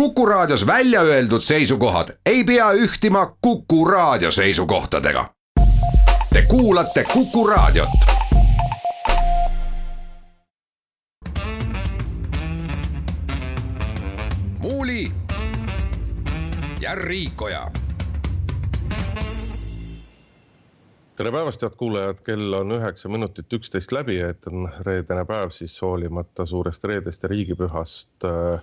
Kuku Raadios välja öeldud seisukohad ei pea ühtima Kuku Raadio seisukohtadega. Te kuulate Kuku Raadiot. muuli ja Riikoja tere päevast, head kuulajad, kell on üheksa minutit üksteist läbi, et on reedene päev, siis hoolimata suurest reedest ja riigipühast äh,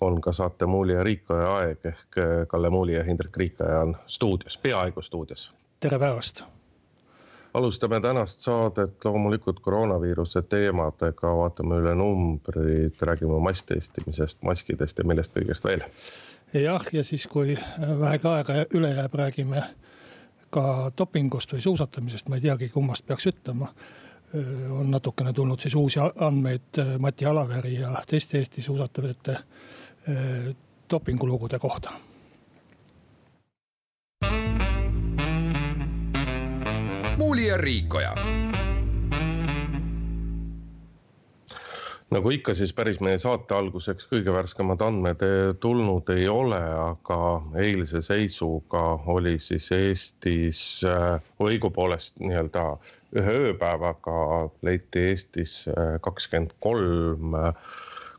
on ka saate Muuli ja Riikoja aeg ehk äh, Kalle Muuli ja Hindrek Riikoja on stuudios, peaaegu stuudios. tere päevast. alustame tänast saadet loomulikult koroonaviiruse teemadega, vaatame üle numbrid, räägime masstestimisest, maskidest ja millest kõigest veel. jah, ja siis, kui vähegi aega üle jääb, räägime ka dopingust või suusatamisest, ma ei teagi, kummast peaks ütlema on natukene tulnud siis uusi andmeid Mati Alaveri ja teiste Eesti suusatajate dopingulugude kohta. muuli ja Riikoja nagu ikka, siis päris meie saate alguseks kõige värskemad andmed tulnud ei ole, aga eilse seisuga oli siis Eestis äh, õigupoolest nii-öelda ühe ööpäevaga leiti Eestis äh, kakskümmend kolm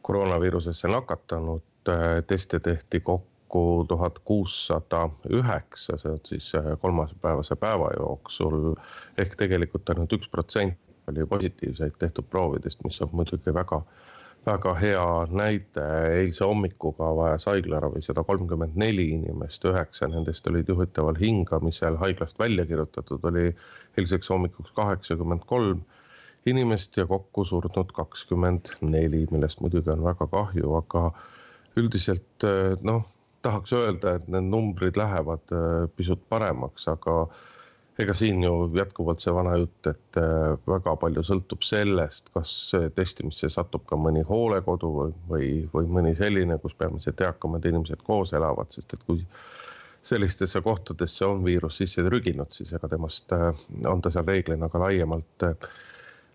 koroonaviirusesse nakatanut, teste tehti kokku tuhat kuussada üheksa, see on siis kolmapäevase päeva jooksul ehk tegelikult ainult üks protsent palju positiivseid tehtud proovidest, mis on muidugi väga, väga hea näide. eilse hommikuga vajas haiglaravi sada kolmkümmend neli inimest, üheksa nendest olid juhitaval hingamisel, haiglast välja kirjutatud oli eilseks hommikuks kaheksakümmend kolm inimest ja kokku surnud kakskümmend neli, millest muidugi on väga kahju, aga üldiselt noh, tahaks öelda, et need numbrid lähevad pisut paremaks, aga ega siin ju jätkuvalt see vana jutt, et äh, väga palju sõltub sellest, kas testimisse satub ka mõni hoolekodu või, või, mõni selline, kus peamiselt eakamad inimesed koos elavad, sest et kui sellistesse kohtadesse on viirus sisse trüginud, siis ega temast on ta seal reeglina ka laiemalt,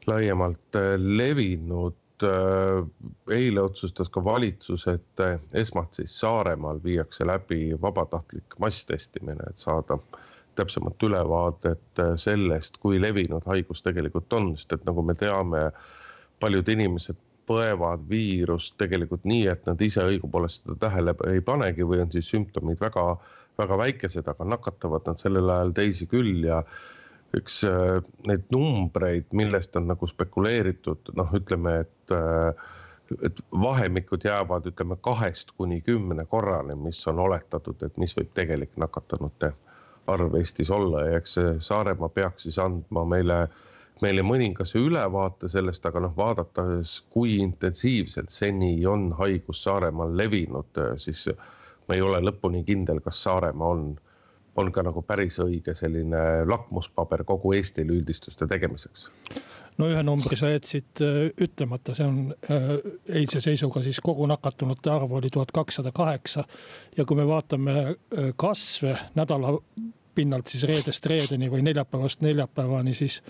laiemalt levinud eile otsustas ka valitsus, et esmalt siis Saaremaal viiakse läbi vabatahtlik masstestimine, et saada äh, täpsemat ülevaadet äh, sellest, kui levinud haigus tegelikult on, sest et nagu me teame, paljud inimesed põevad viirust tegelikult nii, et nad ise õigupoolest seda tähele ei panegi või on siis sümptomid väga, väga väikesed, aga nakatavad nad sellel ajal teisi küll ja üks äh, neid numbreid, millest on nagu spekuleeritud, noh, ütleme, et äh, et vahemikud jäävad, ütleme kahest kuni kümne korrani, mis on oletatud, et mis võib tegelik nakatunute arv Eestis olla. Ja eks see Saaremaa peaks siis andma meile, meile mõningase ülevaate sellest, aga noh, vaadates, kui intensiivselt seni on haigus Saaremaal levinud, siis ma ei ole lõpuni kindel, kas Saaremaa on, on ka nagu päris õige selline lakmuspaber kogu Eestile üldistuste tegemiseks no ühe numbri sa jätsid äh, ütlemata, see on äh, eilse seisuga siis kogu nakatunute arv oli tuhat kakssada kaheksa. ja kui me vaatame äh, kasve nädala pinnalt siis reedest reedeni või neljapäevast neljapäevani, siis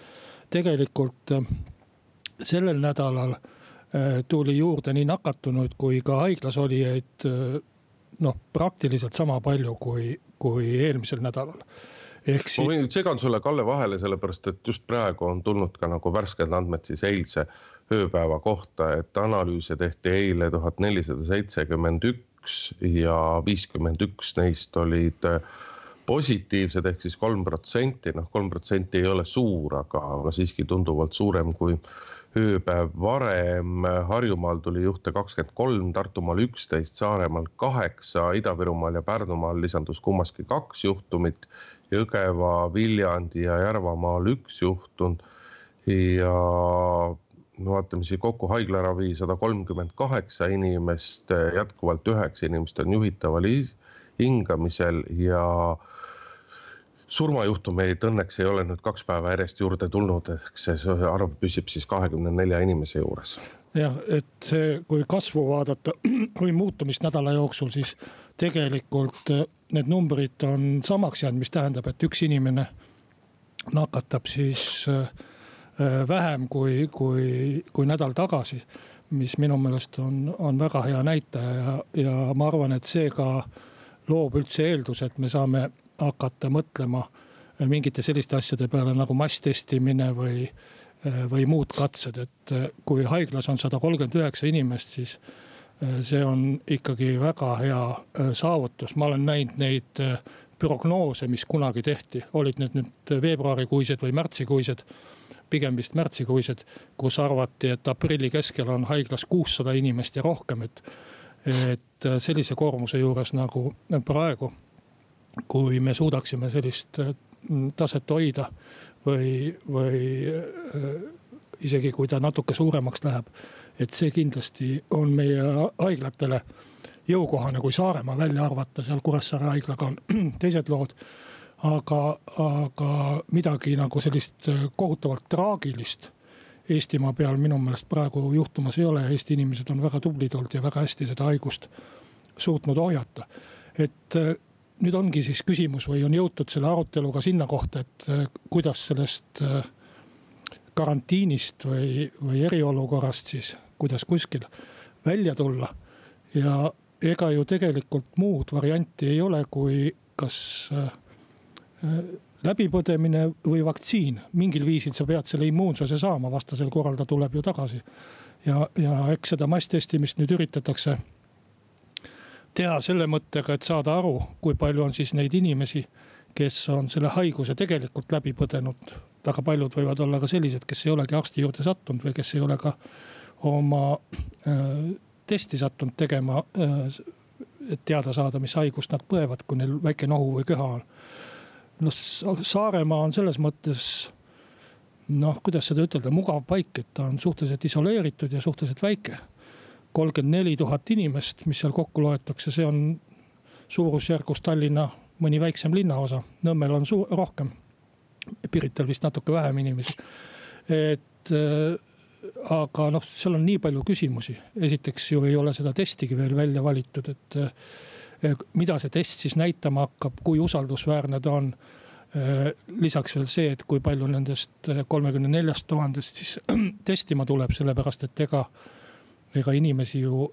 tegelikult sellel nädalal tuli juurde nii nakatunuid kui ka haiglas olijaid noh, praktiliselt sama palju kui, kui eelmisel nädalal ehk siis. ma võin, segan sulle, Kalle, vahele, sellepärast et just praegu on tulnud ka nagu värsked andmed siis eilse ööpäeva kohta, et analüüse tehti eile tuhat nelisada seitsekümmend üks ja viiskümmend üks neist olid äh, positiivsed ehk siis kolm protsenti, noh, kolm protsenti ei ole suur, aga, aga siiski tunduvalt suurem kui ööpäev varem. Harjumaal tuli juhte kakskümmend kolm, Tartumaal üksteist, Saaremaal kaheksa, Ida-Virumaal ja Pärnumaal lisandus kummaski kaks juhtumit Jõgeva, Viljandi ja Järvamaal üks juhtunud ja vaatame siis kokku haiglaravi sada kolmkümmend kaheksa inimest, jätkuvalt üheksa inimest on juhitaval hingamisel ja surmajuhtumeid õnneks ei ole nüüd kaks päeva järjest juurde tulnud, ehk see arv püsib siis kahekümne nelja inimese juures. jah, et see, kui kasvu vaadata või muutumist nädala jooksul, siis tegelikult need numbrid on samaks jäänud, mis tähendab, et üks inimene nakatab siis äh, vähem kui, kui, kui nädal tagasi. mis minu meelest on, on väga hea näitaja ja, ja ma arvan, et see ka loob üldse eelduse, et me saame hakata mõtlema mingite selliste asjade peale nagu masstestimine või, või muud katsed, et kui haiglas on sada kolmkümmend üheksa inimest, siis see on ikkagi väga hea saavutus, ma olen näinud neid prognoose, mis kunagi tehti, olid need nüüd veebruarikuised või märtsikuised pigem vist märtsikuised, kus arvati, et aprilli keskel on haiglas kuussada inimest ja rohkem, et. et sellise koormuse juures nagu praegu, kui me suudaksime sellist mm, taset hoida või, või äh, isegi kui ta natuke suuremaks läheb. et see kindlasti on meie haiglatele jõukohane, kui Saaremaa välja arvata, seal Kuressaare haiglaga on teised lood aga, aga midagi nagu sellist äh, kohutavalt traagilist Eestimaa peal minu meelest praegu juhtumas ei ole, Eesti inimesed on väga tublid olnud ja väga hästi seda haigust suutnud ohjata. et äh, nüüd ongi siis küsimus või on jõutud selle aruteluga sinna kohta, et äh, kuidas sellest karantiinist või, või eriolukorrast siis, kuidas kuskil välja tulla. ja ega ju tegelikult muud varianti ei ole, kui kas äh, läbipõdemine või vaktsiin, mingil viisil sa pead selle immuunsuse saama, vastasel korral ta tuleb ju tagasi. ja, ja eks seda masstestimist nüüd üritatakse teha selle mõttega, et saada aru, kui palju on siis neid inimesi, kes on selle haiguse tegelikult läbi põdenud. väga paljud võivad olla ka sellised, kes ei olegi arsti juurde sattunud või kes ei ole ka oma äh, testi sattunud tegema äh,. et teada saada, mis haigust nad põevad, kui neil väike nohu või köha on noh, Saaremaa on selles mõttes noh, kuidas seda ütelda, mugav paik, et ta on suhteliselt isoleeritud ja suhteliselt väike. Kolmkümmend neli tuhat inimest, mis seal kokku loetakse, see on suurusjärgus Tallinna mõni väiksem linnaosa. Nõmmel on suur, rohkem. Pirital vist natuke vähem inimesi. et äh, aga noh, seal on nii palju küsimusi. esiteks ju ei ole seda testigi veel välja valitud, et äh, mida see test siis näitama hakkab, kui usaldusväärne ta on. lisaks veel see, et kui palju nendest kolmekümne neljast tuhandest siis testima tuleb, sellepärast et ega, ega inimesi ju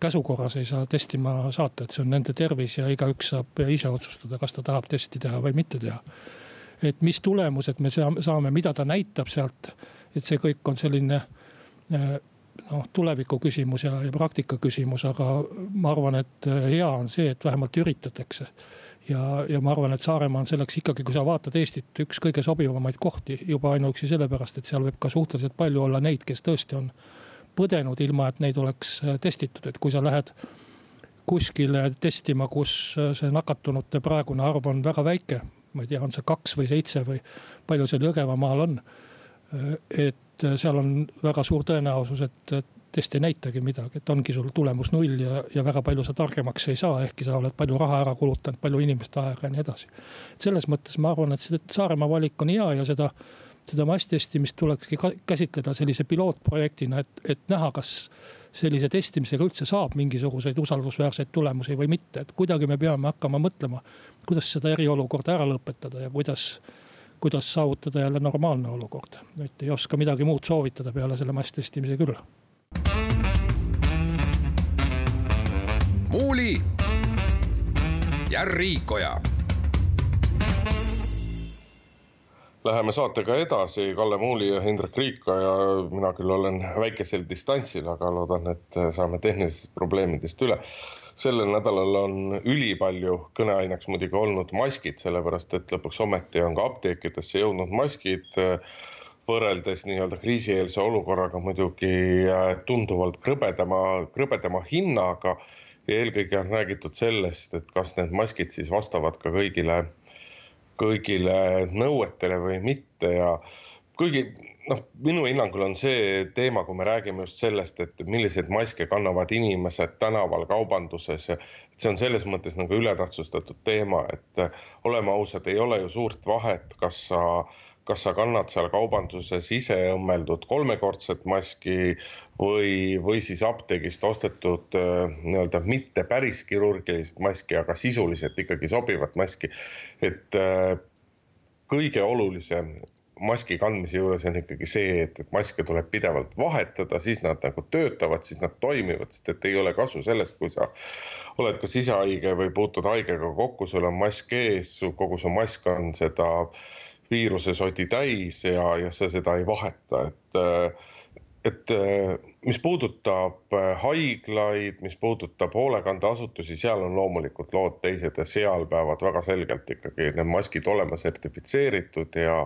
käsu korras ei saa testima saata, et see on nende tervis ja igaüks saab ise otsustada, kas ta tahab testi teha või mitte teha. et mis tulemused me saame, mida ta näitab sealt, et see kõik on selline noh, tuleviku küsimus ja, ja praktika küsimus, aga ma arvan, et äh, hea on see, et vähemalt üritatakse. ja, ja ma arvan, et Saaremaa on selleks ikkagi, kui sa vaatad Eestit, üks kõige sobivamaid kohti juba ainuüksi sellepärast, et seal võib ka suhteliselt palju olla neid, kes tõesti on põdenud, ilma et neid oleks äh, testitud, et kui sa lähed kuskile testima, kus äh, see nakatunute praegune arv on väga väike. ma ei tea, on see kaks või seitse või palju seal Jõgevamaal on. et et äh, seal on väga suur tõenäosus, et test ei näitagi midagi, et ongi sul tulemus null ja, ja väga palju sa targemaks ei saa, ehkki sa oled palju raha ära kulutanud, palju inimeste aega ja nii edasi. selles mõttes ma arvan, et see Saaremaa valik on hea ja seda, seda masstestimist tulekski käsitleda sellise pilootprojektina, et, et näha, kas sellise testimisega üldse saab mingisuguseid usaldusväärseid tulemusi või mitte, et kuidagi me peame hakkama mõtlema, kuidas seda eriolukorda ära lõpetada ja kuidas kuidas saavutada jälle normaalne olukord. et ei oska midagi muud soovitada peale selle masstestimise küll. muuli ja Riikoja. Läheme saatega edasi, Kalle Muuli ja Hindrek Riikoja, mina küll olen väikesel distantsil, aga loodan, et saame tehnilistest probleemidest üle sellel nädalal on ülipalju kõneaineks muidugi olnud maskid, sellepärast et lõpuks ometi on ka apteekidesse jõudnud maskid võrreldes nii-öelda kriisieelse olukorraga muidugi äh, tunduvalt krõbedama, krõbedama hinnaga. ja eelkõige on räägitud sellest, et kas need maskid siis vastavad ka kõigile, kõigile nõuetele või mitte ja kuigi noh, minu hinnangul on see teema, kui me räägime just sellest, et milliseid maske kannavad inimesed tänaval, kaubanduses. see on selles mõttes nagu ületähtsustatud teema, et oleme ausad, ei ole ju suurt vahet, kas sa kas sa kannad seal kaubanduses ise õmmeldud kolmekordset maski või, või siis apteegist ostetud nii-öelda mitte päris kirurgilist maski, aga sisuliselt ikkagi sobivat maski. et kõige olulisem maski kandmise juures on ikkagi see, et, et maske tuleb pidevalt vahetada, siis nad nagu töötavad, siis nad toimivad, sest et ei ole kasu sellest, kui sa oled kas ise haige või puutud haigega kokku, sul on mask ees, kogu su mask on seda viirusesodi täis ja, ja sa seda ei vaheta, et et mis puudutab haiglaid, mis puudutab hoolekandeasutusi, seal on loomulikult lood teised ja seal peavad väga selgelt ikkagi need maskid olema sertifitseeritud ja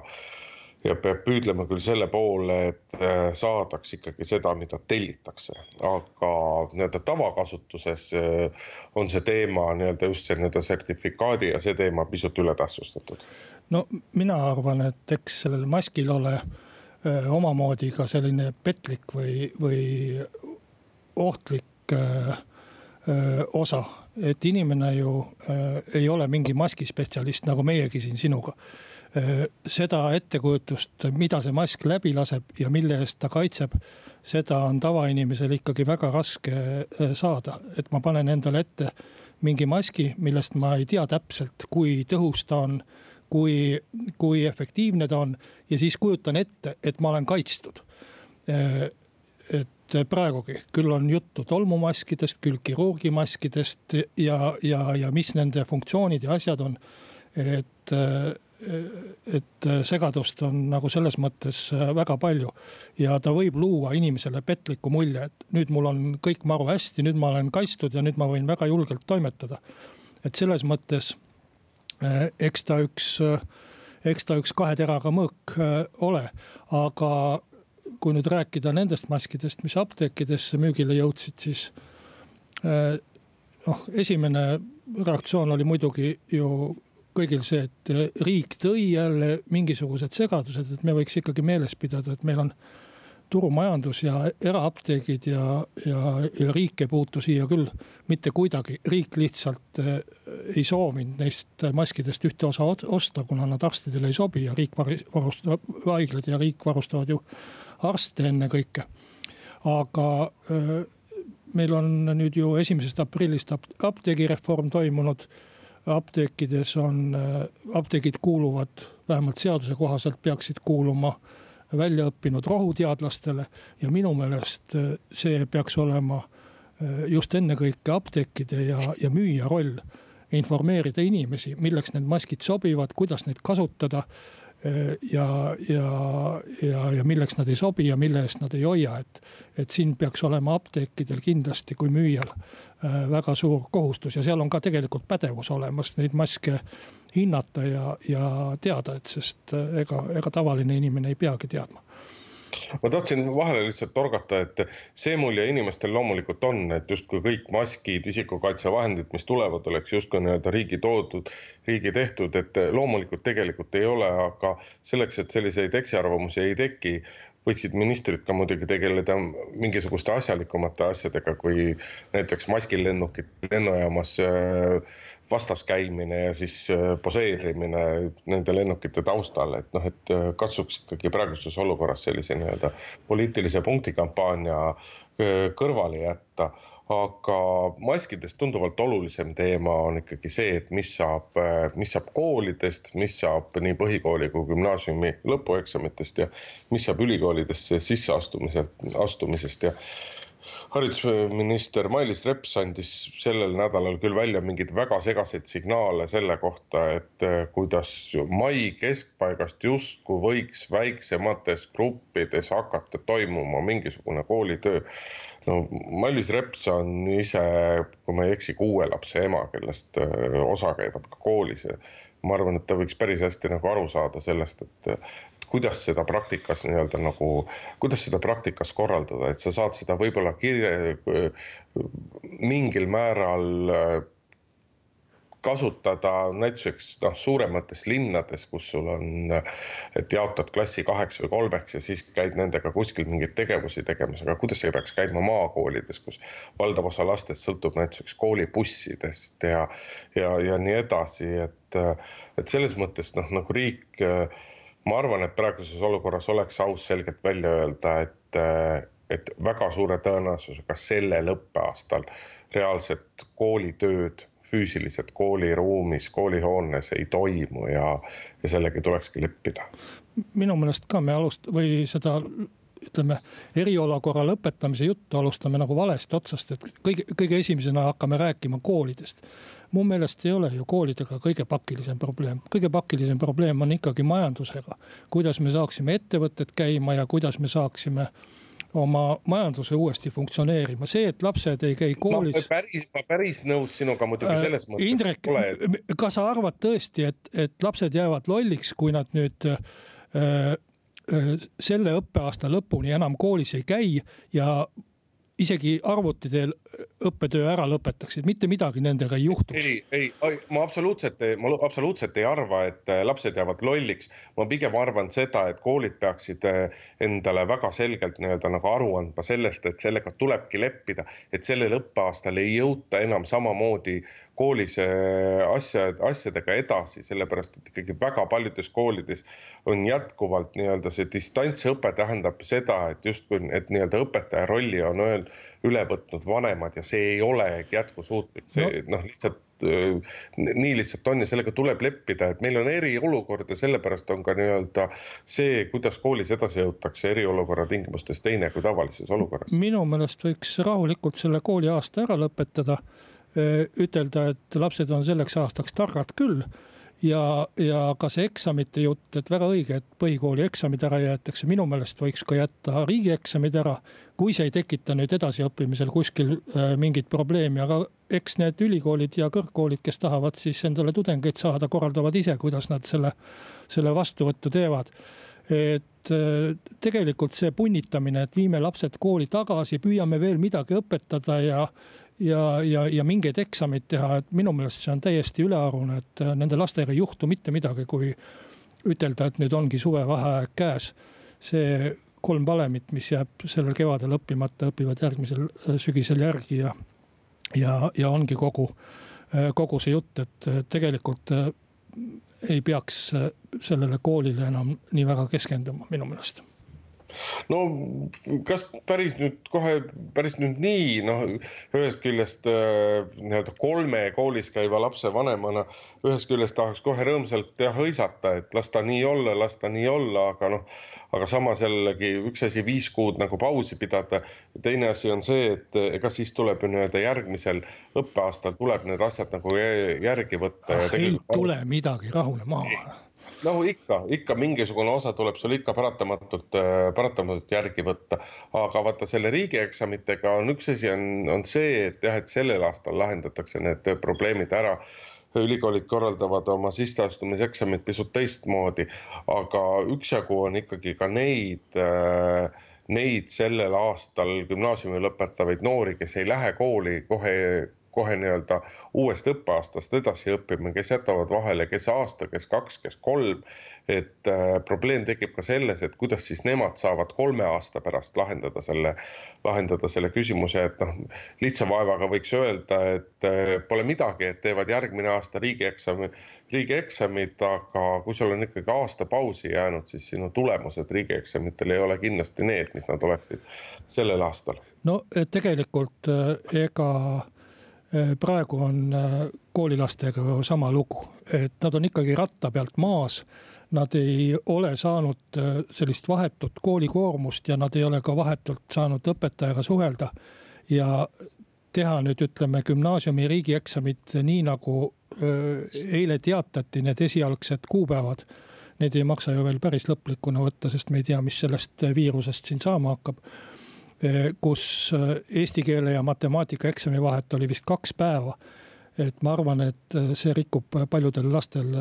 ja peab püüdlema küll selle poole, et saadaks ikkagi seda, mida tellitakse, aga nii-öelda tavakasutuses on see teema nii-öelda just see nii-öelda sertifikaadi ja see teema pisut ületähtsustatud. No mina arvan, et eks sellel maskil ole omamoodi ka selline petlik või, või ohtlik öö, osa. et inimene ju öö, ei ole mingi maskispetsialist, nagu meiegi siin sinuga. seda ettekujutust, mida see mask läbi laseb ja mille eest ta kaitseb, seda on tavainimesel ikkagi väga raske saada, et ma panen endale ette mingi maski, millest ma ei tea täpselt, kui tõhus ta on kui, kui efektiivne ta on ja siis kujutan ette, et ma olen kaitstud. et praegugi küll on juttu tolmumaskidest, küll kirurgimaskidest ja, ja, ja mis nende funktsioonid ja asjad on. et, et segadust on nagu selles mõttes väga palju ja ta võib luua inimesele petliku mulje, et nüüd mul on kõik maru hästi, nüüd ma olen kaitstud ja nüüd ma võin väga julgelt toimetada. et selles mõttes Äh, eks ta üks, äh, eks ta üks kahe teraga mõõk äh, ole, aga kui nüüd rääkida nendest maskidest, mis apteekidesse müügile jõudsid, siis noh, esimene reaktsioon oli muidugi ju kõigil see, et riik tõi jälle mingisugused segadused, et me võiks ikkagi meeles pidada, et meil on turumajandus ja eraapteegid ja, ja, ja riik ei puutu siia küll mitte kuidagi. riik lihtsalt eh, ei soovinud neist maskidest ühte osa osta, kuna nad arstidele ei sobi ja riik varustab, haiglad ja riik varustavad ju arste ennekõike. aga eh, meil on nüüd ju esimesest aprillist apteegireform toimunud apteekides on, eh, apteegid kuuluvad, vähemalt seaduse kohaselt peaksid kuuluma välja õppinud rohuteadlastele ja minu meelest äh, see peaks olema äh, just ennekõike apteekide ja, ja müüja roll. informeerida inimesi, milleks need maskid sobivad, kuidas neid kasutada ja, ja, ja, ja milleks nad ei sobi ja mille eest nad ei hoia, et. et siin peaks olema apteekidel kindlasti kui müüjal väga suur kohustus ja seal on ka tegelikult pädevus olemas neid maske hinnata ja, ja teada, et sest äh, ega, ega tavaline inimene ei peagi teadma ma tahtsin vahele lihtsalt torgata, et see mulje inimestel loomulikult on, et justkui kõik maskid, isikukaitsevahendid, mis tulevad, oleks justkui nii-öelda riigi toodud, riigi tehtud, et loomulikult tegelikult ei ole, aga selleks, et selliseid eksiarvamusi ei teki, võiksid ministrid ka muidugi tegeleda mingisuguste asjalikumate asjadega, kui näiteks maskilennukid lennujaamas äh, vastas käimine ja siis äh, poseerimine nende lennukite taustal, et noh, et äh, katsuks ikkagi praeguses olukorras sellise nii-öelda poliitilise punktikampaania äh, kõrvale jätta. Aga maskidest tunduvalt olulisem teema on ikkagi see, et mis saab, mis saab koolidest, mis saab nii põhikooli kui gümnaasiumi lõpueksamitest ja mis saab ülikoolidesse sisseastumiselt, astumisest. Ja haridusminister Mailis Reps andis sellel nädalal küll välja mingeid väga segaseid signaale selle kohta, et eh, kuidas mai keskpaigast justkui võiks väiksemates gruppides hakata toimuma mingisugune koolitöö. no Mailis Reps on ise, kui ma ei eksi, kuue lapse ema, kellest eh, osa käivad ka koolis ma arvan, et ta võiks päris hästi nagu aru saada sellest, et, kuidas seda praktikas nii-öelda nagu, kuidas seda praktikas korraldada, et sa saad seda võib-olla kirje, mingil määral kasutada näituseks noh, suuremates linnades, kus sul on, et jaotad klassi kaheks või kolmeks ja siis käid nendega kuskil mingeid tegevusi tegemas, aga kuidas see peaks käima maakoolides, kus valdav osa lastest sõltub näituseks koolibussidest ja, ja, ja nii edasi, et, et selles mõttes noh, nagu riik ma arvan, et praeguses olukorras oleks aus selgelt välja öelda, et, et väga suure tõenäosusega sellel õppeaastal reaalset koolitööd füüsiliselt kooliruumis, koolihoones ei toimu ja, ja sellega tulekski leppida. minu meelest ka me alust- või seda ütleme, eriolukorra lõpetamise juttu alustame nagu valest otsast, et kõige, kõige esimesena hakkame rääkima koolidest. mu meelest ei ole ju koolidega kõige pakilisem probleem, kõige pakilisem probleem on ikkagi majandusega. kuidas me saaksime ettevõtted käima ja kuidas me saaksime oma majanduse uuesti funktsioneerima, see, et lapsed ei käi koolis. ma päris, ma päris nõus sinuga muidugi selles mõttes. Indrek, kas sa arvad tõesti, et, et lapsed jäävad lolliks, kui nad nüüd äh, selle õppeaasta lõpuni enam koolis ei käi ja isegi arvuti teel õppetöö ära lõpetaksid, mitte midagi nendega ei juhtuks. ei, ei, ma absoluutselt, ma absoluutselt ei arva, et lapsed jäävad lolliks. ma pigem arvan seda, et koolid peaksid endale väga selgelt nii-öelda nagu aru andma sellest, et sellega tulebki leppida, et sellel õppeaastal ei jõuta enam samamoodi koolis asja, asjadega edasi, sellepärast et ikkagi väga paljudes koolides on jätkuvalt nii-öelda see distantsõpe tähendab seda, et justkui, et nii-öelda õpetaja rolli on öeld, üle võtnud vanemad ja see ei ole jätkusuutlik, see noh no, lihtsalt nii lihtsalt on ja sellega tuleb leppida, et meil on eriolukord ja sellepärast on ka nii-öelda see, kuidas koolis edasi jõutakse eriolukorra tingimustes teine kui tavalises olukorras. minu meelest võiks rahulikult selle kooliaasta ära lõpetada. Äh, ütelda, et lapsed on selleks aastaks targad küll. Ja, ja ka see eksamite jutt, et väga õige, et põhikooli eksamid ära jäetakse, minu meelest võiks ka jätta riigieksamid ära. kui see ei tekita nüüd edasiõppimisel kuskil äh, mingit probleemi, aga eks need ülikoolid ja kõrgkoolid, kes tahavad siis endale tudengeid saada, korraldavad ise, kuidas nad selle, selle vastuvõttu teevad. Et äh, tegelikult see punnitamine, et viime lapsed kooli tagasi, püüame veel midagi õpetada ja ja, ja, ja mingeid eksameid teha, et minu meelest see on täiesti ülearune, et äh, nende lastega ei juhtu mitte midagi, kui ütelda, et nüüd ongi suvevaheaeg käes. see kolm valemit, mis jääb sellel kevadel õppimata, õpivad järgmisel äh, sügisel järgi ja, ja, ja ongi kogu, äh, kogu see jutt, et tegelikult ei peaks sellele koolile enam nii väga keskenduma minu meelest no kas päris nüüd kohe, päris nüüd nii, noh, ühest küljest äh, nii-öelda kolme koolis käiva lapse vanemana. ühest küljest tahaks kohe rõõmsalt jah hõisata, et las ta nii olla, las ta nii olla, aga noh. aga samas jällegi üks asi viis kuud nagu pausi pidada. teine asi on see, et ega siis tuleb ju nii-öelda järgmisel õppeaastal tuleb need asjad nagu järgi võtta. ah ei tule midagi, rahune maha no ikka, ikka mingisugune osa tuleb sul ikka paratamatult, äh, paratamatult järgi võtta. aga vaata selle riigieksamitega on üks asi on, on see, et jah, et sellel aastal lahendatakse need probleemid ära ülikoolid korraldavad oma sisseastumiseksamid pisut teistmoodi, aga üksjagu on ikkagi ka neid äh, neid sellel aastal gümnaasiumi lõpetavaid noori, kes ei lähe kooli kohe kohe nii-öelda uuest õppeaastast edasi õppima, kes jätavad vahele, kes aasta, kes kaks, kes kolm. et äh, probleem tekib ka selles, et kuidas siis nemad saavad kolme aasta pärast lahendada selle, lahendada selle küsimuse, et noh. lihtsa vaevaga võiks öelda, et äh, pole midagi, et teevad järgmine aasta riigieksami, riigieksamid, aga kui sul on ikkagi aasta pausi jäänud, siis sinu tulemused riigieksamitel ei ole kindlasti need, mis nad oleksid sellel aastal. no tegelikult äh, ega praegu on äh, koolilastega sama lugu, et nad on ikkagi ratta pealt maas. Nad ei ole saanud äh, sellist vahetut koolikoormust ja nad ei ole ka vahetult saanud õpetajaga suhelda. ja teha nüüd ütleme gümnaasiumi riigieksamid nii nagu eile teatati, need esialgsed kuupäevad. Neid ei maksa ju veel päris lõplikuna võtta, sest me ei tea, mis sellest viirusest siin saama hakkab Eh, kus eh, eesti keele ja matemaatika eksami vahet oli vist kaks päeva. et ma arvan, et eh, see rikub paljudel lastel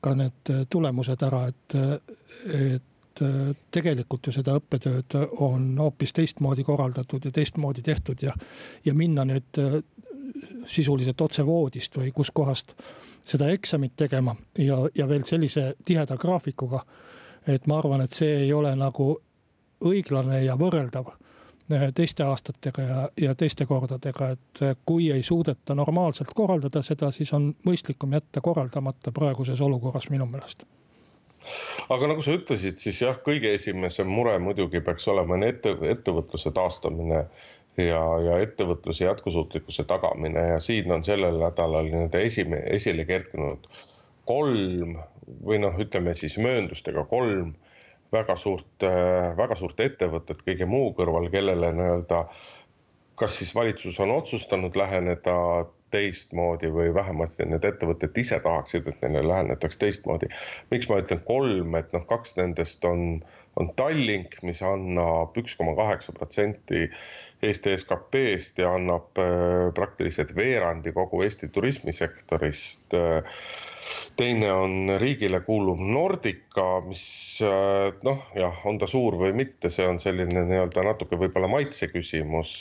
ka need tulemused ära, et, et tegelikult ju seda õppetööd on hoopis teistmoodi korraldatud ja teistmoodi tehtud ja, ja minna nüüd sisuliselt otse voodist või kuskohast seda eksamit tegema ja, ja veel sellise tiheda graafikuga. et ma arvan, et see ei ole nagu õiglane ja võrreldav Eh, teiste aastatega ja, ja teiste kordadega, et eh, kui ei suudeta normaalselt korraldada seda, siis on mõistlikum jätta korraldamata praeguses olukorras minu meelest. Aga nagu sa ütlesid, siis jah, kõige esimesem mure muidugi peaks olema ette, ettevõtluse taastamine ja, ja ettevõtluse jätkusuutlikkuse tagamine ja siin on sellel nädalal nii-öelda esime-, esile kerkinud kolm või noh, ütleme siis mööndustega kolm väga suurt, väga suurt ettevõtet kõige muu kõrval, kellele nii-öelda kas siis valitsus on otsustanud läheneda teistmoodi või vähemasti need ettevõtted ise tahaksid, et neile lähenetaks teistmoodi. miks ma ütlen kolm, et noh, kaks nendest on, on Tallink, mis annab üks koma kaheksa protsenti Eesti SKP-st ja annab äh, praktiliselt veerandi kogu Eesti turismisektorist äh, teine on riigile kuuluv Nordica, mis äh, noh, jah, on ta suur või mitte, see on selline nii-öelda natuke võib-olla maitse küsimus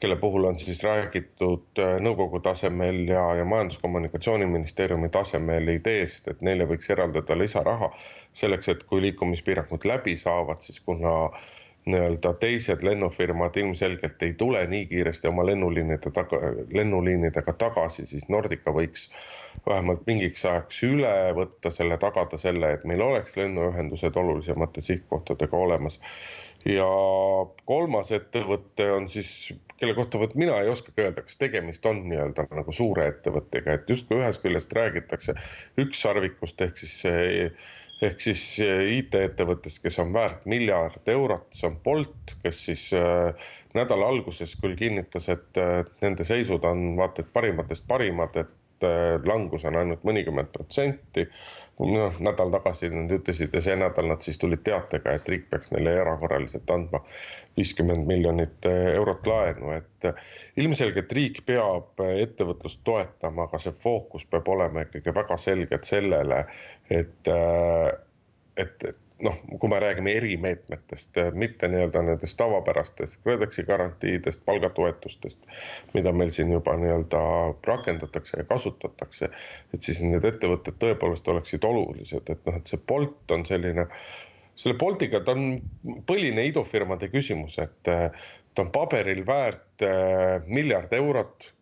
kelle puhul on siis räägitud äh, nõukogu tasemel ja, ja Majandus-Kommunikatsiooniministeeriumi tasemel ideest, et neile võiks eraldada lisaraha selleks, et kui liikumispiirangud läbi saavad, siis kuna nii-öelda teised lennufirmad ilmselgelt ei tule nii kiiresti oma lennuliinide taga, lennuliinidega tagasi, siis Nordica võiks vähemalt mingiks ajaks üle võtta selle, tagada selle, et meil oleks lennuühendused olulisemate sihtkohtadega olemas ja kolmas ettevõte on siis, kelle kohta vot mina ei oskagi öelda, kas tegemist on nii-öelda nagu suure ettevõttega, et justkui ühest küljest räägitakse ükssarvikust ehk siis ehk siis IT-ettevõttest, kes on väärt miljard eurot, see on Bolt, kes siis äh, nädala alguses küll kinnitas, et äh, nende seisud on vaata et parimatest parimad, et langus on ainult mõnikümmend protsenti. Noh, nädal tagasi nad ütlesid ja see nädal nad siis tulid teatega, et riik peaks neile erakorraliselt andma viiskümmend miljonit eh, eurot laenu, et eh, ilmselgelt riik peab ettevõtlust toetama, aga see fookus peab olema ikkagi väga selgelt sellele, et, et, et noh, kui me räägime erimeetmetest, mitte nii-öelda nendest tavapärastest KredExi garantiidest, palgatoetustest, mida meil siin juba nii-öelda rakendatakse ja kasutatakse, et siis need ettevõtted tõepoolest oleksid olulised, et noh, et see Bolt on selline, selle Boltiga ta on põline idufirmade küsimus, et ta on paberil väärt äh, miljard eurot.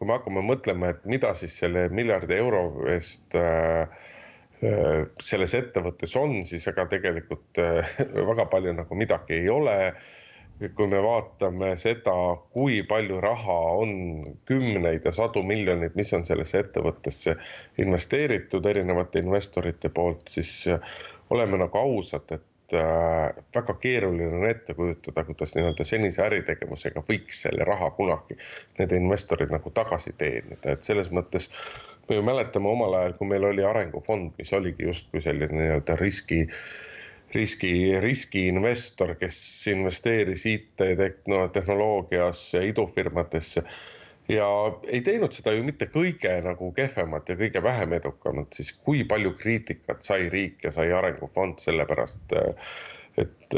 kui me hakkame mõtlema, et mida siis selle miljardi euro eest Äh, selles ettevõttes on, siis ega tegelikult äh, väga palju nagu midagi ei ole. kui me vaatame seda, kui palju raha on kümneid ja sadu miljoneid, mis on sellesse ettevõttesse investeeritud erinevate investorite poolt, siis äh, oleme nagu ausad, et väga keeruline on ette kujutada, kuidas nii-öelda senise äritegevusega võiks selle raha kunagi need investorid nagu tagasi teenida, et selles mõttes me ju mäletame omal ajal, kui meil oli arengufond, mis oligi justkui selline nii-öelda riski riski, riskiinvestor, kes investeeris IT-tehnoloogiasse, idufirmadesse. Ja ei teinud seda ju mitte kõige nagu kehvemat ja kõige vähem edukamalt, siis kui palju kriitikat sai riik ja sai arengufond sellepärast, et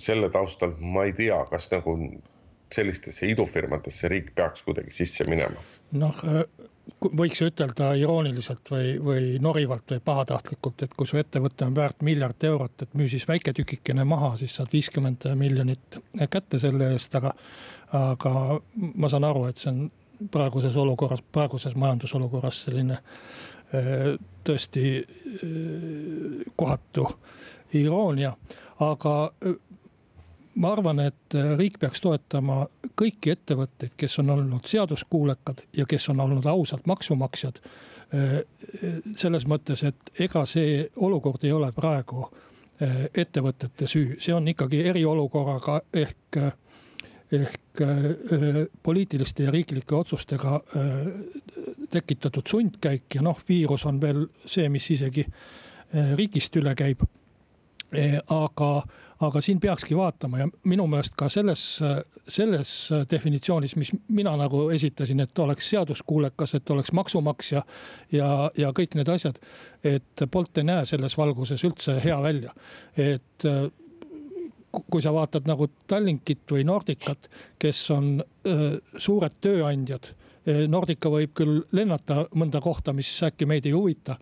selle taustal ma ei tea, kas nagu sellistesse idufirmadesse riik peaks kuidagi sisse minema. noh võiks ütelda irooniliselt või, või norivalt või pahatahtlikult, et kui su ettevõte on väärt miljard eurot, et müü siis väike tükikene maha, siis saad viiskümmend miljonit kätte selle eest, aga. aga ma saan aru, et see on praeguses olukorras, praeguses majandusolukorras selline äh, tõesti äh, kohatu iroonia, aga ma arvan, et äh, riik peaks toetama kõiki ettevõtteid, kes on olnud seaduskuulekad ja kes on olnud ausad maksumaksjad. Äh, selles mõttes, et ega see olukord ei ole praegu äh, ettevõtete süü, see on ikkagi eriolukorraga ehk, ehk poliitiliste ja riiklike otsustega tekitatud sundkäik ja noh, viirus on veel see, mis isegi riigist üle käib. aga aga siin peakski vaatama ja minu meelest ka selles, selles definitsioonis, mis mina nagu esitasin, et oleks seaduskuulekas, et oleks maksumaksja ja, ja kõik need asjad. et Bolt ei näe selles valguses üldse hea välja, et kui sa vaatad nagu Tallinkit või Nordicat, kes on öö, suured tööandjad. Nordica võib küll lennata mõnda kohta, mis äkki meid ei huvita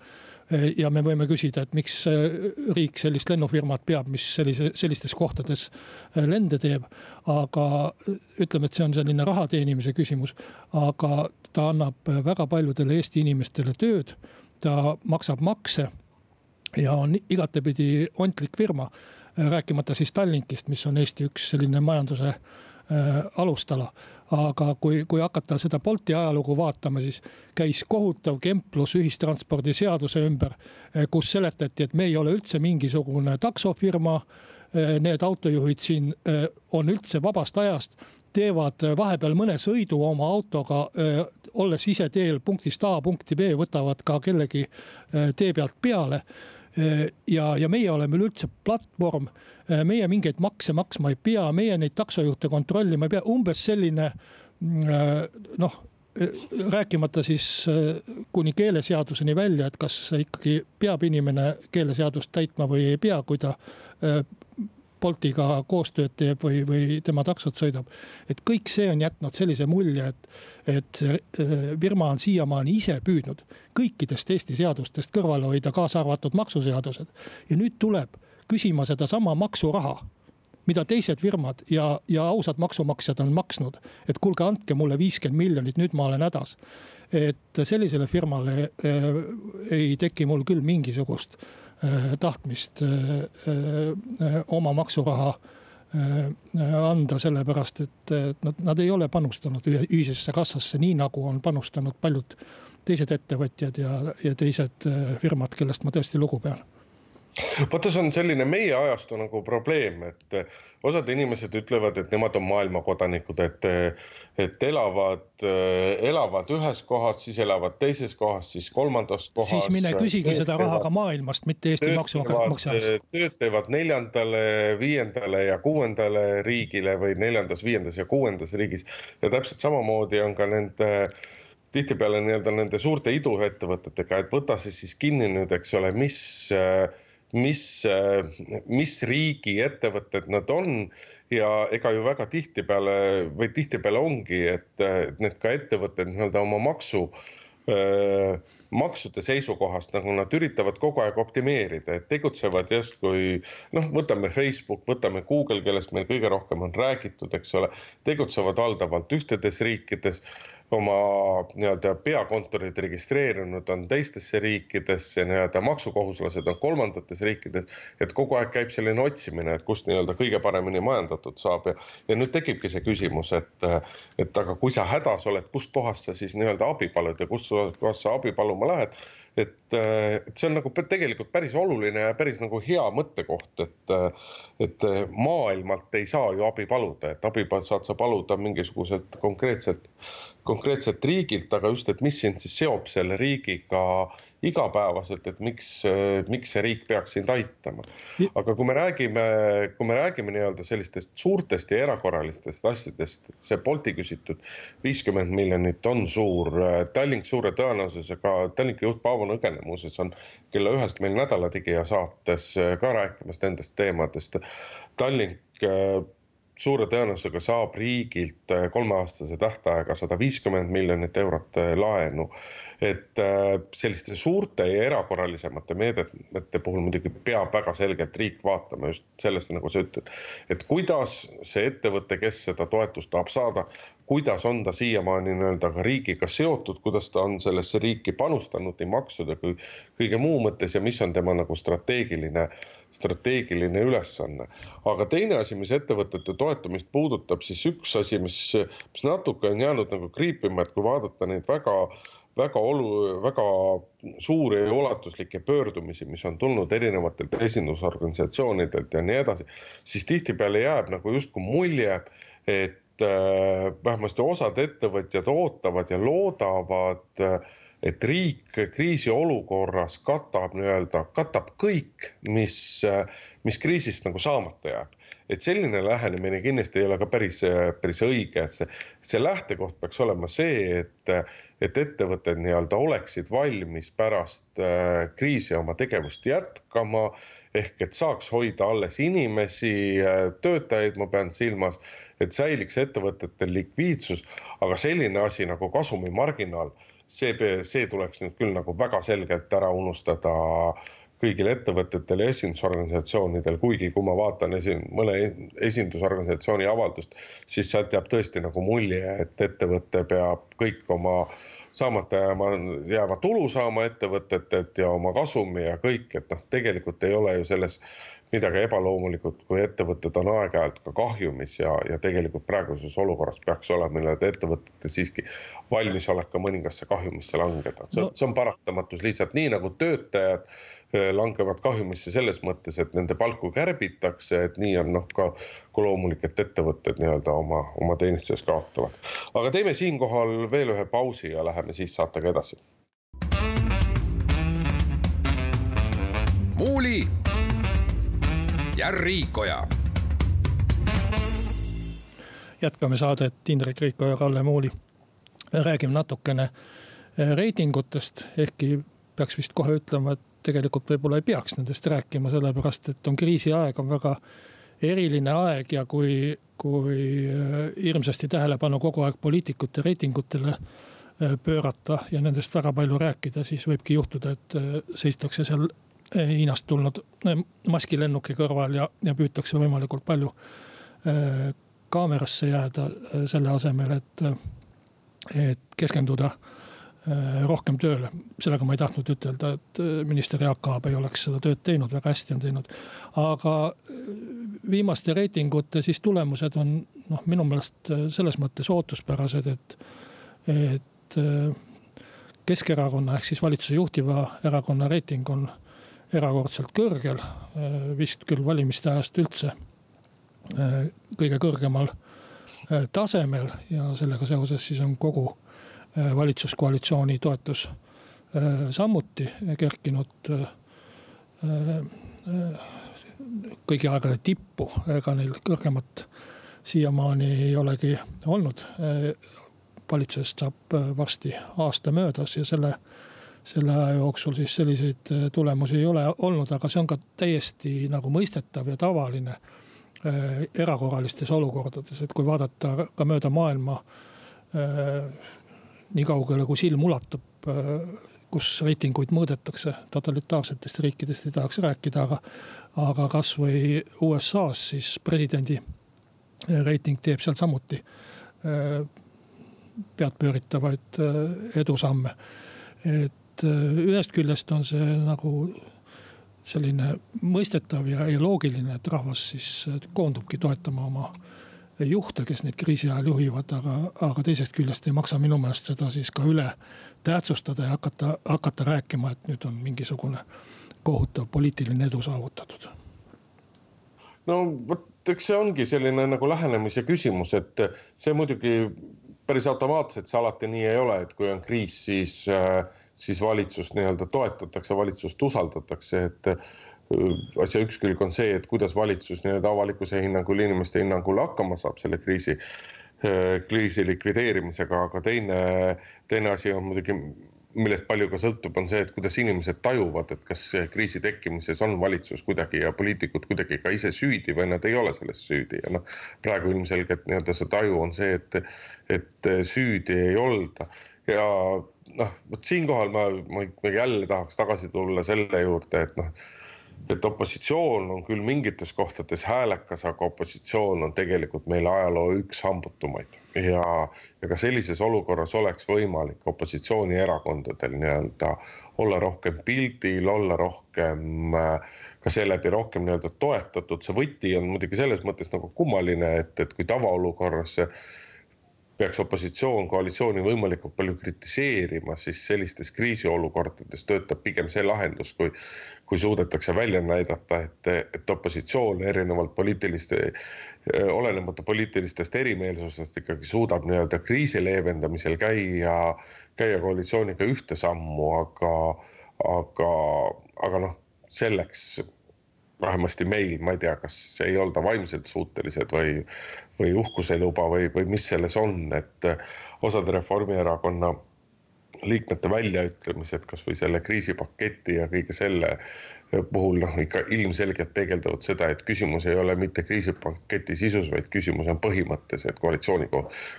ja me võime küsida, et miks eh, riik sellist lennufirmat peab, mis sellise, sellistes kohtades eh, lende teeb. aga ütleme, et see on selline raha teenimise küsimus, aga ta annab väga paljudele Eesti inimestele tööd. ta maksab makse ja on igatepidi ontlik firma rääkimata siis Tallinkist, mis on Eesti üks selline majanduse alustala. aga kui, kui hakata seda Bolti ajalugu vaatama, siis käis kohutav kemplus ühistranspordiseaduse ümber, kus seletati, et me ei ole üldse mingisugune taksofirma need autojuhid siin on üldse vabast ajast teevad vahepeal mõne sõidu oma autoga, olles ise teel punktist A punkti B, võtavad ka kellegi tee pealt peale. Ja, ja meie oleme üleüldse platvorm, meie mingeid makse maksma ei pea, meie neid taksojuhte kontrollima ei pea, umbes selline noh rääkimata siis kuni keeleseaduseni välja, et kas ikkagi peab inimene keeleseadust täitma või ei pea, kui ta Boltiga koostööd teeb või, või tema taksot sõidab. et kõik see on jätnud sellise mulje, et, et see äh, firma on siiamaani ise püüdnud kõikidest Eesti seadustest kõrvale hoida, kaasa arvatud maksuseadused. ja nüüd tuleb küsima sedasama maksuraha mida teised firmad ja, ja ausad maksumaksjad on maksnud. et kuulge, andke mulle viiskümmend miljonit, nüüd ma olen hädas. et sellisele firmale äh, ei teki mul küll mingisugust Äh, tahtmist äh, äh, oma maksuraha anda, sellepärast et nad, nad ei ole panustanud ühisesse kassasse, nii nagu on panustanud paljud teised ettevõtjad ja, ja teised firmad, kellest ma tõesti lugu pean vaata, see on selline meie ajastu nagu probleem, et osad inimesed ütlevad, et nemad on maailma kodanikud, et, et elavad, elavad ühes kohas, siis elavad teises kohas, siis kolmandas kohas. siis mine küsigi seda raha ka maailmast, mitte Eesti maksumaksjast. tööd teevad neljandale, viiendale ja kuuendale riigile või neljandas, viiendas ja kuuendas riigis ja täpselt samamoodi on ka nende tihtipeale nii-öelda nende suurte iduettevõtetega, et võta see siis kinni nüüd, eks ole, mis äh, mis, mis riigi ettevõtted nad on. Ja ega ju väga tihtipeale või tihtipeale ongi, et need ka ettevõtted nii-öelda oma maksu maksude seisukohast nagu nad üritavad kogu aeg optimeerida, et tegutsevad justkui noh, võtame Facebook, võtame Google, kellest meil kõige rohkem on räägitud, eks ole, tegutsevad valdavalt ühtedes riikides oma nii-öelda peakontorid registreerinud on teistesse riikidesse, nii-öelda maksukohuslased on kolmandates riikides. et kogu aeg käib selline otsimine, et kust nii-öelda kõige paremini majandatud saab. Ja, ja nüüd tekibki see küsimus, et, et aga kui sa hädas oled, kustkohast sa siis nii-öelda abi palud ja kust kohast sa abi paluma lähed? Et, et see on nagu tegelikult päris oluline ja päris nagu hea mõttekoht, et, et maailmalt ei saa ju abi paluda, et abi saad sa paluda mingisuguselt konkreetselt, konkreetselt riigilt, aga just, et mis sind siis seob selle riigiga igapäevaselt, et miks, miks see riik peaks sind aitama. aga kui me räägime, kui me räägime nii-öelda sellistest suurtest ja erakorralistest asjadest, see Bolti küsitud viiskümmend miljonit on suur, Tallink suure tõenäosusega, Tallinki juht Paavo Nõgene muuseas on kella ühest meil Nädala Tegija saates ka rääkimas nendest teemadest. Tallink suure tõenäosusega saab riigilt äh, kolmeaastase tähtaega sada viiskümmend miljonit eurot äh, laenu. et äh, selliste suurte ja erakorralisemate meedete puhul muidugi peab väga selgelt riik vaatama just sellesse, nagu sa ütled. et kuidas see ettevõte, kes seda toetust tahab saada, kuidas on ta siiamaani nii-öelda ka riigiga seotud, kuidas ta on sellesse riiki panustanud nii maksude kui kõige muu mõttes ja mis on tema nagu strateegiline strateegiline ülesanne. aga teine asi, mis ettevõtete toetamist puudutab, siis üks asi, mis, mis natuke on jäänud nagu kriipima, et kui vaadata neid väga väga olu-, väga suuri ja ulatuslikke pöördumisi, mis on tulnud erinevatelt esindusorganisatsioonidelt ja nii edasi, siis tihtipeale jääb nagu justkui mulje, et äh, vähemasti osad ettevõtjad ootavad ja loodavad äh, et riik kriisiolukorras katab nii-öelda, katab kõik, mis, mis kriisist nagu saamata jääb. et selline lähenemine kindlasti ei ole ka päris, päris õige, et see, see lähtekoht peaks olema see, et, et ettevõtted nii-öelda oleksid valmis pärast äh, kriisi oma tegevust jätkama. Ehk et saaks hoida alles inimesi, äh, töötajaid, ma pean silmas, et säiliks ettevõtetel likviidsus, aga selline asi nagu kasumimarginaal see, see tuleks nüüd küll nagu väga selgelt ära unustada kõigil ettevõtetel ja esindusorganisatsioonidel, kuigi kui ma vaatan esi-, mõne esindusorganisatsiooni avaldust, siis sealt jääb tõesti nagu mulje, et ettevõte peab kõik oma saamata jääma, jääva tulu saama ettevõtetelt ja oma kasumi ja kõik, et noh, tegelikult ei ole ju selles midagi ebaloomulikut, kui ettevõtted on aeg-ajalt ka kahjumis ja, ja tegelikult praeguses olukorras peaks olema nii-öelda ettevõtetel siiski valmisolek ka mõningasse kahjumisse langeda. see, see on paratamatus lihtsalt nii nagu töötajad eh, langevad kahjumisse selles mõttes, et nende palku kärbitakse, et nii on noh, ka, ka loomulik, et ettevõtted nii-öelda oma, oma teenistuses kaotavad. aga teeme siinkohal veel ühe pausi ja läheme siis saatega edasi. muuli ja Riikoja. jätkame saadet Indrek Riiko ja Kalle Muuli. räägime natukene reitingutest, ehkki peaks vist kohe ütlema, et tegelikult võib-olla ei peaks nendest rääkima, sellepärast et on kriisiaeg, on väga eriline aeg ja kui, kui hirmsasti tähelepanu kogu aeg poliitikute reitingutele pöörata ja nendest väga palju rääkida, siis võibki juhtuda, et seistakse seal Hiinast tulnud maskilennuki kõrval ja, ja püütakse võimalikult palju äh, kaamerasse jääda äh, selle asemel, et, et keskenduda rohkem tööle. sellega ma ei tahtnud ütelda, et minister Jaak Aab ei oleks seda tööd teinud, väga hästi on teinud. aga viimaste reitingute siis tulemused on noh, minu meelest selles mõttes ootuspärased, et, et Keskerakonna ehk siis valitsuse juhtiva erakonna reiting on erakordselt kõrgel, äh, vist küll valimiste ajast üldse äh, kõige kõrgemal äh, tasemel ja sellega seoses siis on kogu valitsuskoalitsiooni toetus samuti kerkinud kõigi aegade tippu, ega neil kõrgemat siiamaani ei olegi olnud. valitsusest saab varsti aasta möödas ja selle selle aja jooksul siis selliseid äh, tulemusi ei ole olnud, aga see on ka täiesti nagu mõistetav ja tavaline äh, erakorralistes olukordades, et kui vaadata ka mööda maailma äh,. nii kaugele kui silm ulatub kus reitinguid mõõdetakse, totalitaarsetest riikidest ei tahaks rääkida, aga. aga kasvõi USA-s siis presidendi reiting teeb seal samuti peadpööritavaid edusamme. et et äh, ühest küljest on see nagu selline mõistetav ja, loogiline, et rahvas siis äh, koondubki toetama oma juhte, kes neid kriisi ajal juhivad, aga, aga teisest küljest ei maksa minu meelest seda siis ka üle tähtsustada ja hakata, hakata rääkima, et nüüd on mingisugune kohutav poliitiline edu saavutatud. no vot, eks see ongi selline nagu lähenemise küsimus, et see muidugi päris automaatselt see alati nii ei ole, et kui on kriis, siis äh, siis valitsust nii-öelda toetatakse, valitsust usaldatakse, et äh, asja üks külg on see, et kuidas valitsus nii-öelda avalikkuse hinnangul, inimeste hinnangul hakkama saab selle kriisi, äh, kriisi likvideerimisega, aga teine, teine asi on muidugi millest palju ka sõltub, on see, et kuidas inimesed tajuvad, et kas kriisi tekkimises on valitsus kuidagi ja poliitikud kuidagi ka ise süüdi või nad ei ole selles süüdi ja noh. praegu ilmselgelt nii-öelda see taju on see, et, et süüdi ei olda ja noh, vot siinkohal ma, ma jälle tahaks tagasi tulla selle juurde, et noh. et opositsioon on küll mingites kohtades häälekas, aga opositsioon on tegelikult meil ajaloo üks hambutumaid ja, ja ka sellises olukorras oleks võimalik opositsioonierakondadel nii-öelda olla rohkem pildil, olla rohkem ka seeläbi rohkem nii-öelda toetatud, see võti on muidugi selles mõttes nagu kummaline, et, et kui tavaolukorras see peaks opositsioon koalitsiooni võimalikult palju kritiseerima, siis sellistes kriisiolukordades töötab pigem see lahendus, kui. kui suudetakse välja näidata, et, et opositsioon erinevalt poliitiliste, olenemata poliitilistest erimeelsusest ikkagi suudab nii-öelda kriisi leevendamisel käia. käia koalitsiooniga ühte sammu, aga, aga, aga noh, selleks vähemasti meil, ma ei tea, kas ei olda vaimselt suutelised või, või uhkus ei luba või, või mis selles on, et osade Reformierakonna liikmete väljaütlemised kasvõi selle kriisipaketi ja kõige selle puhul noh, ikka ilmselgelt peegeldavad seda, et küsimus ei ole mitte kriisipaketi sisus, vaid küsimus on põhimõttes, et koalitsiooni,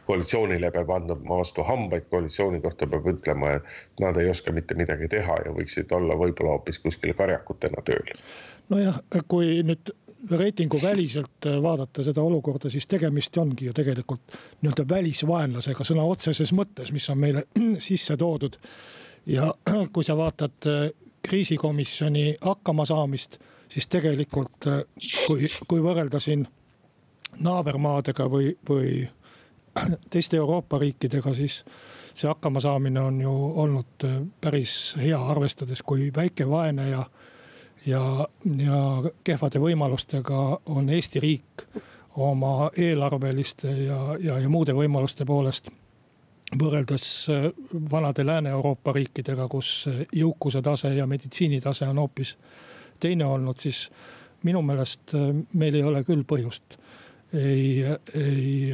koalitsioonile peab andma vastu hambaid, koalitsiooni kohta peab ütlema, et nad ei oska mitte midagi teha ja võiksid olla võib-olla hoopis kuskil karjakutena tööl. Nojah, kui nüüd reitingu väliselt vaadata seda olukorda, siis tegemist ongi ju tegelikult nii-öelda välisvaenlasega sõna otseses mõttes, mis on meile sisse toodud. ja kui sa vaatad kriisikomisjoni hakkamasaamist, siis tegelikult kui, kui võrrelda siin naabermaadega või, või teiste Euroopa riikidega, siis see hakkamasaamine on ju olnud päris hea, arvestades, kui väike, vaene ja, ja, ja kehvade võimalustega on Eesti riik oma eelarveliste ja, ja, ja muude võimaluste poolest võrreldes äh, vanade Lääne-Euroopa riikidega, kus jõukuse tase ja meditsiinitase on hoopis teine olnud, siis minu meelest äh, meil ei ole küll põhjust ei, ei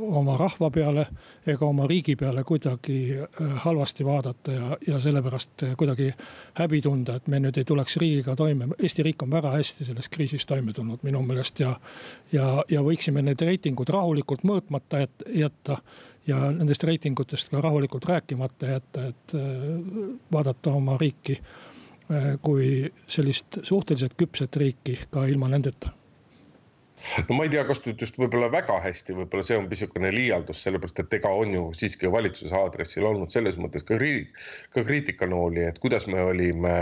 oma rahva peale ega oma riigi peale kuidagi halvasti vaadata ja, ja sellepärast kuidagi häbi tunda, et me nüüd ei tuleks riigiga toime. Eesti riik on väga hästi selles kriisis toime tulnud minu meelest ja, ja, ja võiksime need reitingud rahulikult mõõtmata jätta ja nendest reitingutest ka rahulikult rääkimata jätta, et äh, vaadata oma riiki äh, kui sellist suhteliselt küpset riiki ka ilma nendeta no ma ei tea, kas nüüd just võib-olla väga hästi, võib-olla see on niisugune liialdus, sellepärast et ega on ju siiski valitsuse aadressil olnud selles mõttes ka ka kriitikanooli, et kuidas me olime,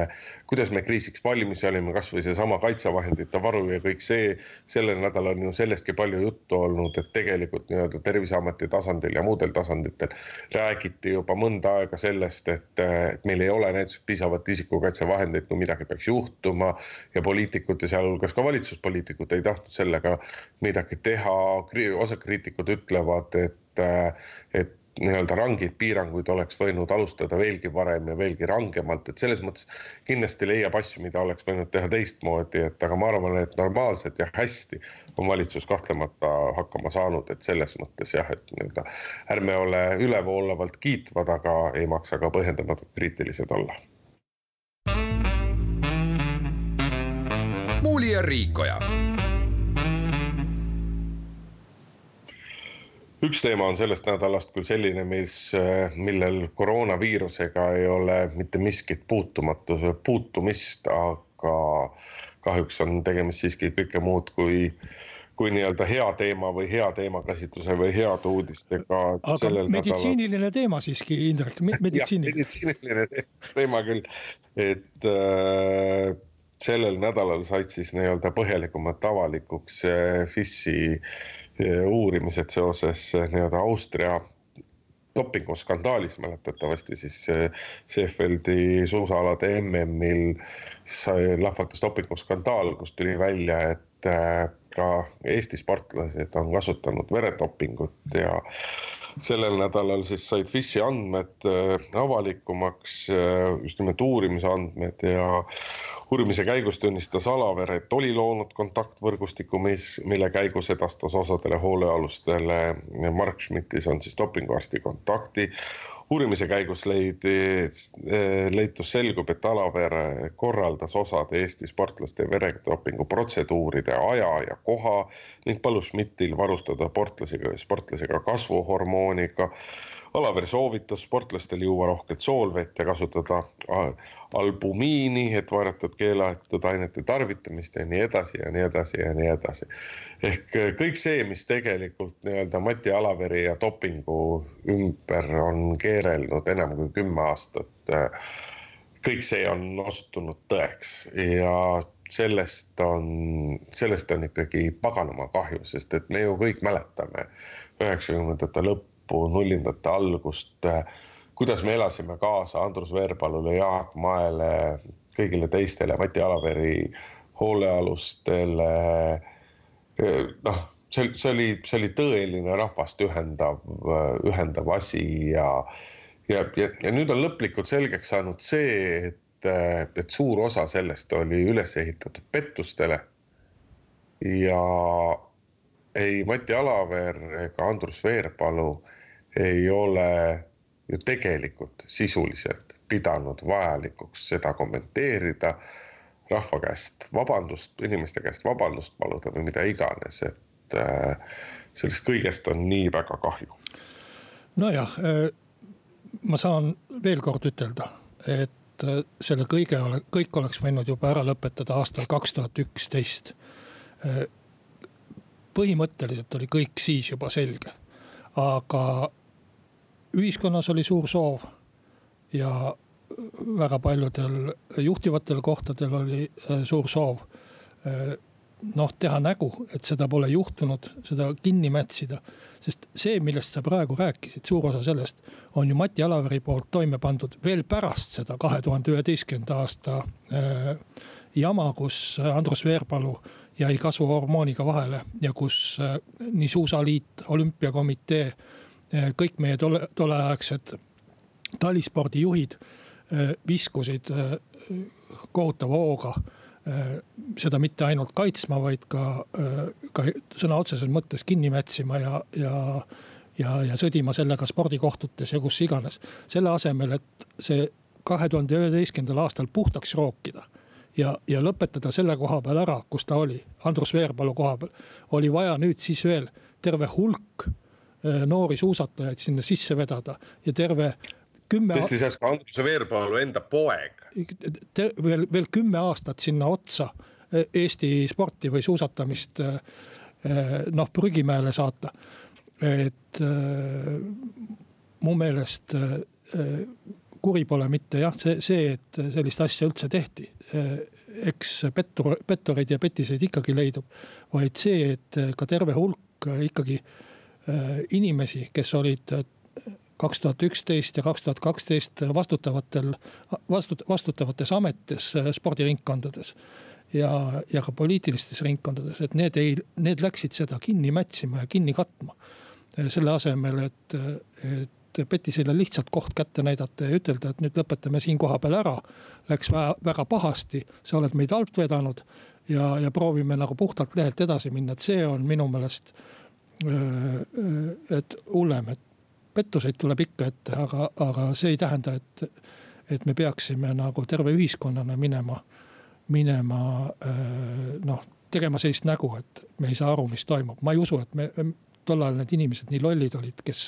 kuidas me kriisiks valmis olime, kasvõi seesama kaitsevahendite varu ja kõik see. sellel nädalal on ju sellestki palju juttu olnud, et tegelikult nii-öelda terviseameti tasandil ja muudel tasanditel räägiti juba mõnda aega sellest, et, et meil ei ole näiteks piisavalt isikukaitsevahendeid, kui midagi peaks juhtuma. ja poliitikud ja sealhulgas ka valitsuspoliitikud ei tahtnud sellega midagi teha. osad kriitikud ütlevad, et, et nii-öelda rangeid piiranguid oleks võinud alustada veelgi varem ja veelgi rangemalt, et selles mõttes kindlasti leiab asju, mida oleks võinud teha teistmoodi, et aga ma arvan, et normaalselt ja hästi on valitsus kahtlemata hakkama saanud, et selles mõttes jah, et nii-öelda ärme ole ülevoolavalt kiitvad, aga ei maksa ka põhjendamatult kriitilised olla. muuli ja Riikoja üks teema on sellest nädalast küll selline, mis, millel koroonaviirusega ei ole mitte miskit puutumatu, puutumist, aga kahjuks on tegemist siiski kõike muud kui kui nii-öelda hea teema või hea teemakäsitluse või heade uudistega. aga meditsiiniline nädalal... teema siiski, Indrek, meditsiiniline meditsiiniline teema küll, et äh, sellel nädalal said siis nii-öelda põhjalikumalt avalikuks äh, FIS-i uurimised seoses eh, nii-öelda Austria dopinguskandaalis mäletatavasti siis Seefeldi suusaalade MM-il sai lahvatas dopinguskandaal, kus tuli välja, et eh, ka Eesti sportlased on kasutanud veredopingut ja sellel nädalal siis said FIS-i andmed eh, avalikumaks, just nimelt uurimisandmed ja uurimise käigus tunnistas Alavere, et oli loonud kontaktvõrgustiku, mis, mille käigus edastas osadele hoolealustele. Mark Schmidtis on siis dopinguarsti kontakti. uurimise käigus leidi, leitus selgub, et Alavere korraldas osade Eesti sportlaste veredopingu protseduuride aja ja koha ning palus Schmidtil varustada sportlasega, sportlasega kasvuhormooniga Alaver soovitas sportlastel juua rohket soolvett ja kasutada albumiini, et varjatud keelatud ainete tarvitamist ja nii edasi ja nii edasi ja nii edasi. ehk äh, kõik see, mis tegelikult nii-öelda Mati Alaveri ja dopingu ümber on keerelnud enam kui kümme aastat. Äh, kõik see on osutunud tõeks ja sellest on, sellest on ikkagi paganama kahju, sest et me ju kõik mäletame üheksakümnendate lõppu nullindate algust. Kuidas me elasime kaasa Andrus Veerpalule, Jaak Maele, kõigile teistele, Mati Alaveri hoolealustele. noh, see, see oli, see oli tõeline rahvast ühendav, ühendav asi ja, ja, ja, ja nüüd on lõplikult selgeks saanud see, et, et suur osa sellest oli üles ehitatud pettustele. ja ei Mati Alaver ega Andrus Veerpalu ei ole ju tegelikult sisuliselt pidanud vajalikuks seda kommenteerida, rahva käest vabandust, inimeste käest vabandust paluda või mida iganes, et äh, sellest kõigest on nii väga kahju. nojah, äh, ma saan veel kord ütelda, et äh, selle kõige, kõik oleks võinud juba ära lõpetada aastal kaks tuhat üksteist. põhimõtteliselt oli kõik siis juba selge, aga ühiskonnas oli suur soov ja väga paljudel juhtivatel kohtadel oli suur soov noh, teha nägu, et seda pole juhtunud, seda kinni mätsida. sest see, millest sa praegu rääkisid, suur osa sellest on ju Mati Alaveri poolt toime pandud veel pärast seda kahe tuhande üheteistkümnenda aasta äh, jama, kus Andrus Veerpalu jäi kasvuhormooniga vahele ja kus äh, nii Suusaliit, olümpiakomitee äh,, kõik meie tole, tolleaegsed talispordijuhid äh, viskusid äh, kohutava hooga seda mitte ainult kaitsma, vaid ka, ka sõna otseses mõttes kinni mätsima ja, ja, ja, ja sõdima sellega spordikohtutes ja kus iganes. selle asemel, et see kahe tuhande üheteistkümnendal aastal puhtaks rookida ja, ja lõpetada selle koha peal ära, kus ta oli, Andrus Veerpalu koha peal. oli vaja nüüd siis veel terve hulk noori suusatajaid sinna sisse vedada ja terve kümme. tõesti, see on Andrus Veerpalu enda poeg. veel, veel kümme aastat sinna otsa e, Eesti sporti või suusatamist e, e, noh, prügimäele saata. et mu meelest kuri pole mitte jah, see, see, et sellist asja üldse tehti. eks pettur, pettureid ja petiseid ikkagi leidub, vaid see, et ka terve hulk ikkagi inimesi, kes olid kaks tuhat üksteist ja kaks tuhat kaksteist vastutavatel, vastut-, vastutavates ametites äh, spordiringkondades. ja, ja ka poliitilistes ringkondades, et need ei, need läksid seda kinni mätsima ja kinni katma. Äh, selle asemel, et, et Petisele lihtsalt koht kätte näidata ja ütelda, et nüüd lõpetame siin kohapeal ära. Läks väga, väga pahasti, sa oled meid alt vedanud ja, ja proovime nagu puhtalt lehelt edasi minna, et see on minu meelest äh, et hullem, et pettuseid tuleb ikka ette, aga, aga see ei tähenda, et, et me peaksime nagu terve ühiskonnana minema, minema noh, tegema sellist nägu, et me ei saa aru, mis toimub. ma ei usu, et me tol ajal need inimesed nii lollid olid, kes,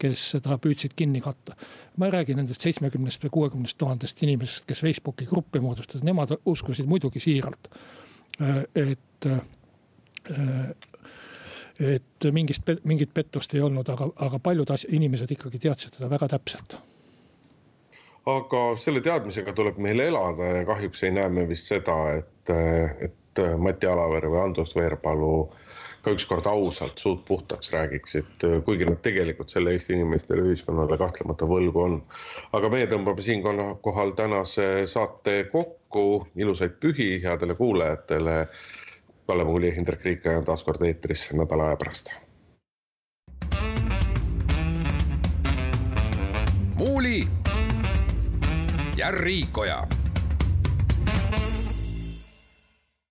kes seda püüdsid kinni katta. ma ei räägi nendest seitsmekümnest või kuuekümnest tuhandest inimesest, kes Facebooki gruppi moodustasid, nemad uskusid muidugi siiralt. et et mingist, mingit pettust ei olnud, aga, aga paljud inimesed ikkagi teadsid seda väga täpselt. aga selle teadmisega tuleb meil elada ja kahjuks ei näe me vist seda, et, et Mati Alaver või Andrus Veerpalu ka ükskord ausalt suud puhtaks räägiksid, kuigi nad tegelikult selle Eesti inimestele, ühiskonnale kahtlemata võlgu on. aga meie tõmbame siinkohal tänase saate kokku, ilusaid pühi headele kuulajatele Kalle Muuli Hindrek Riik on taas kord eetris nädala aja pärast. muuli ja Riikoja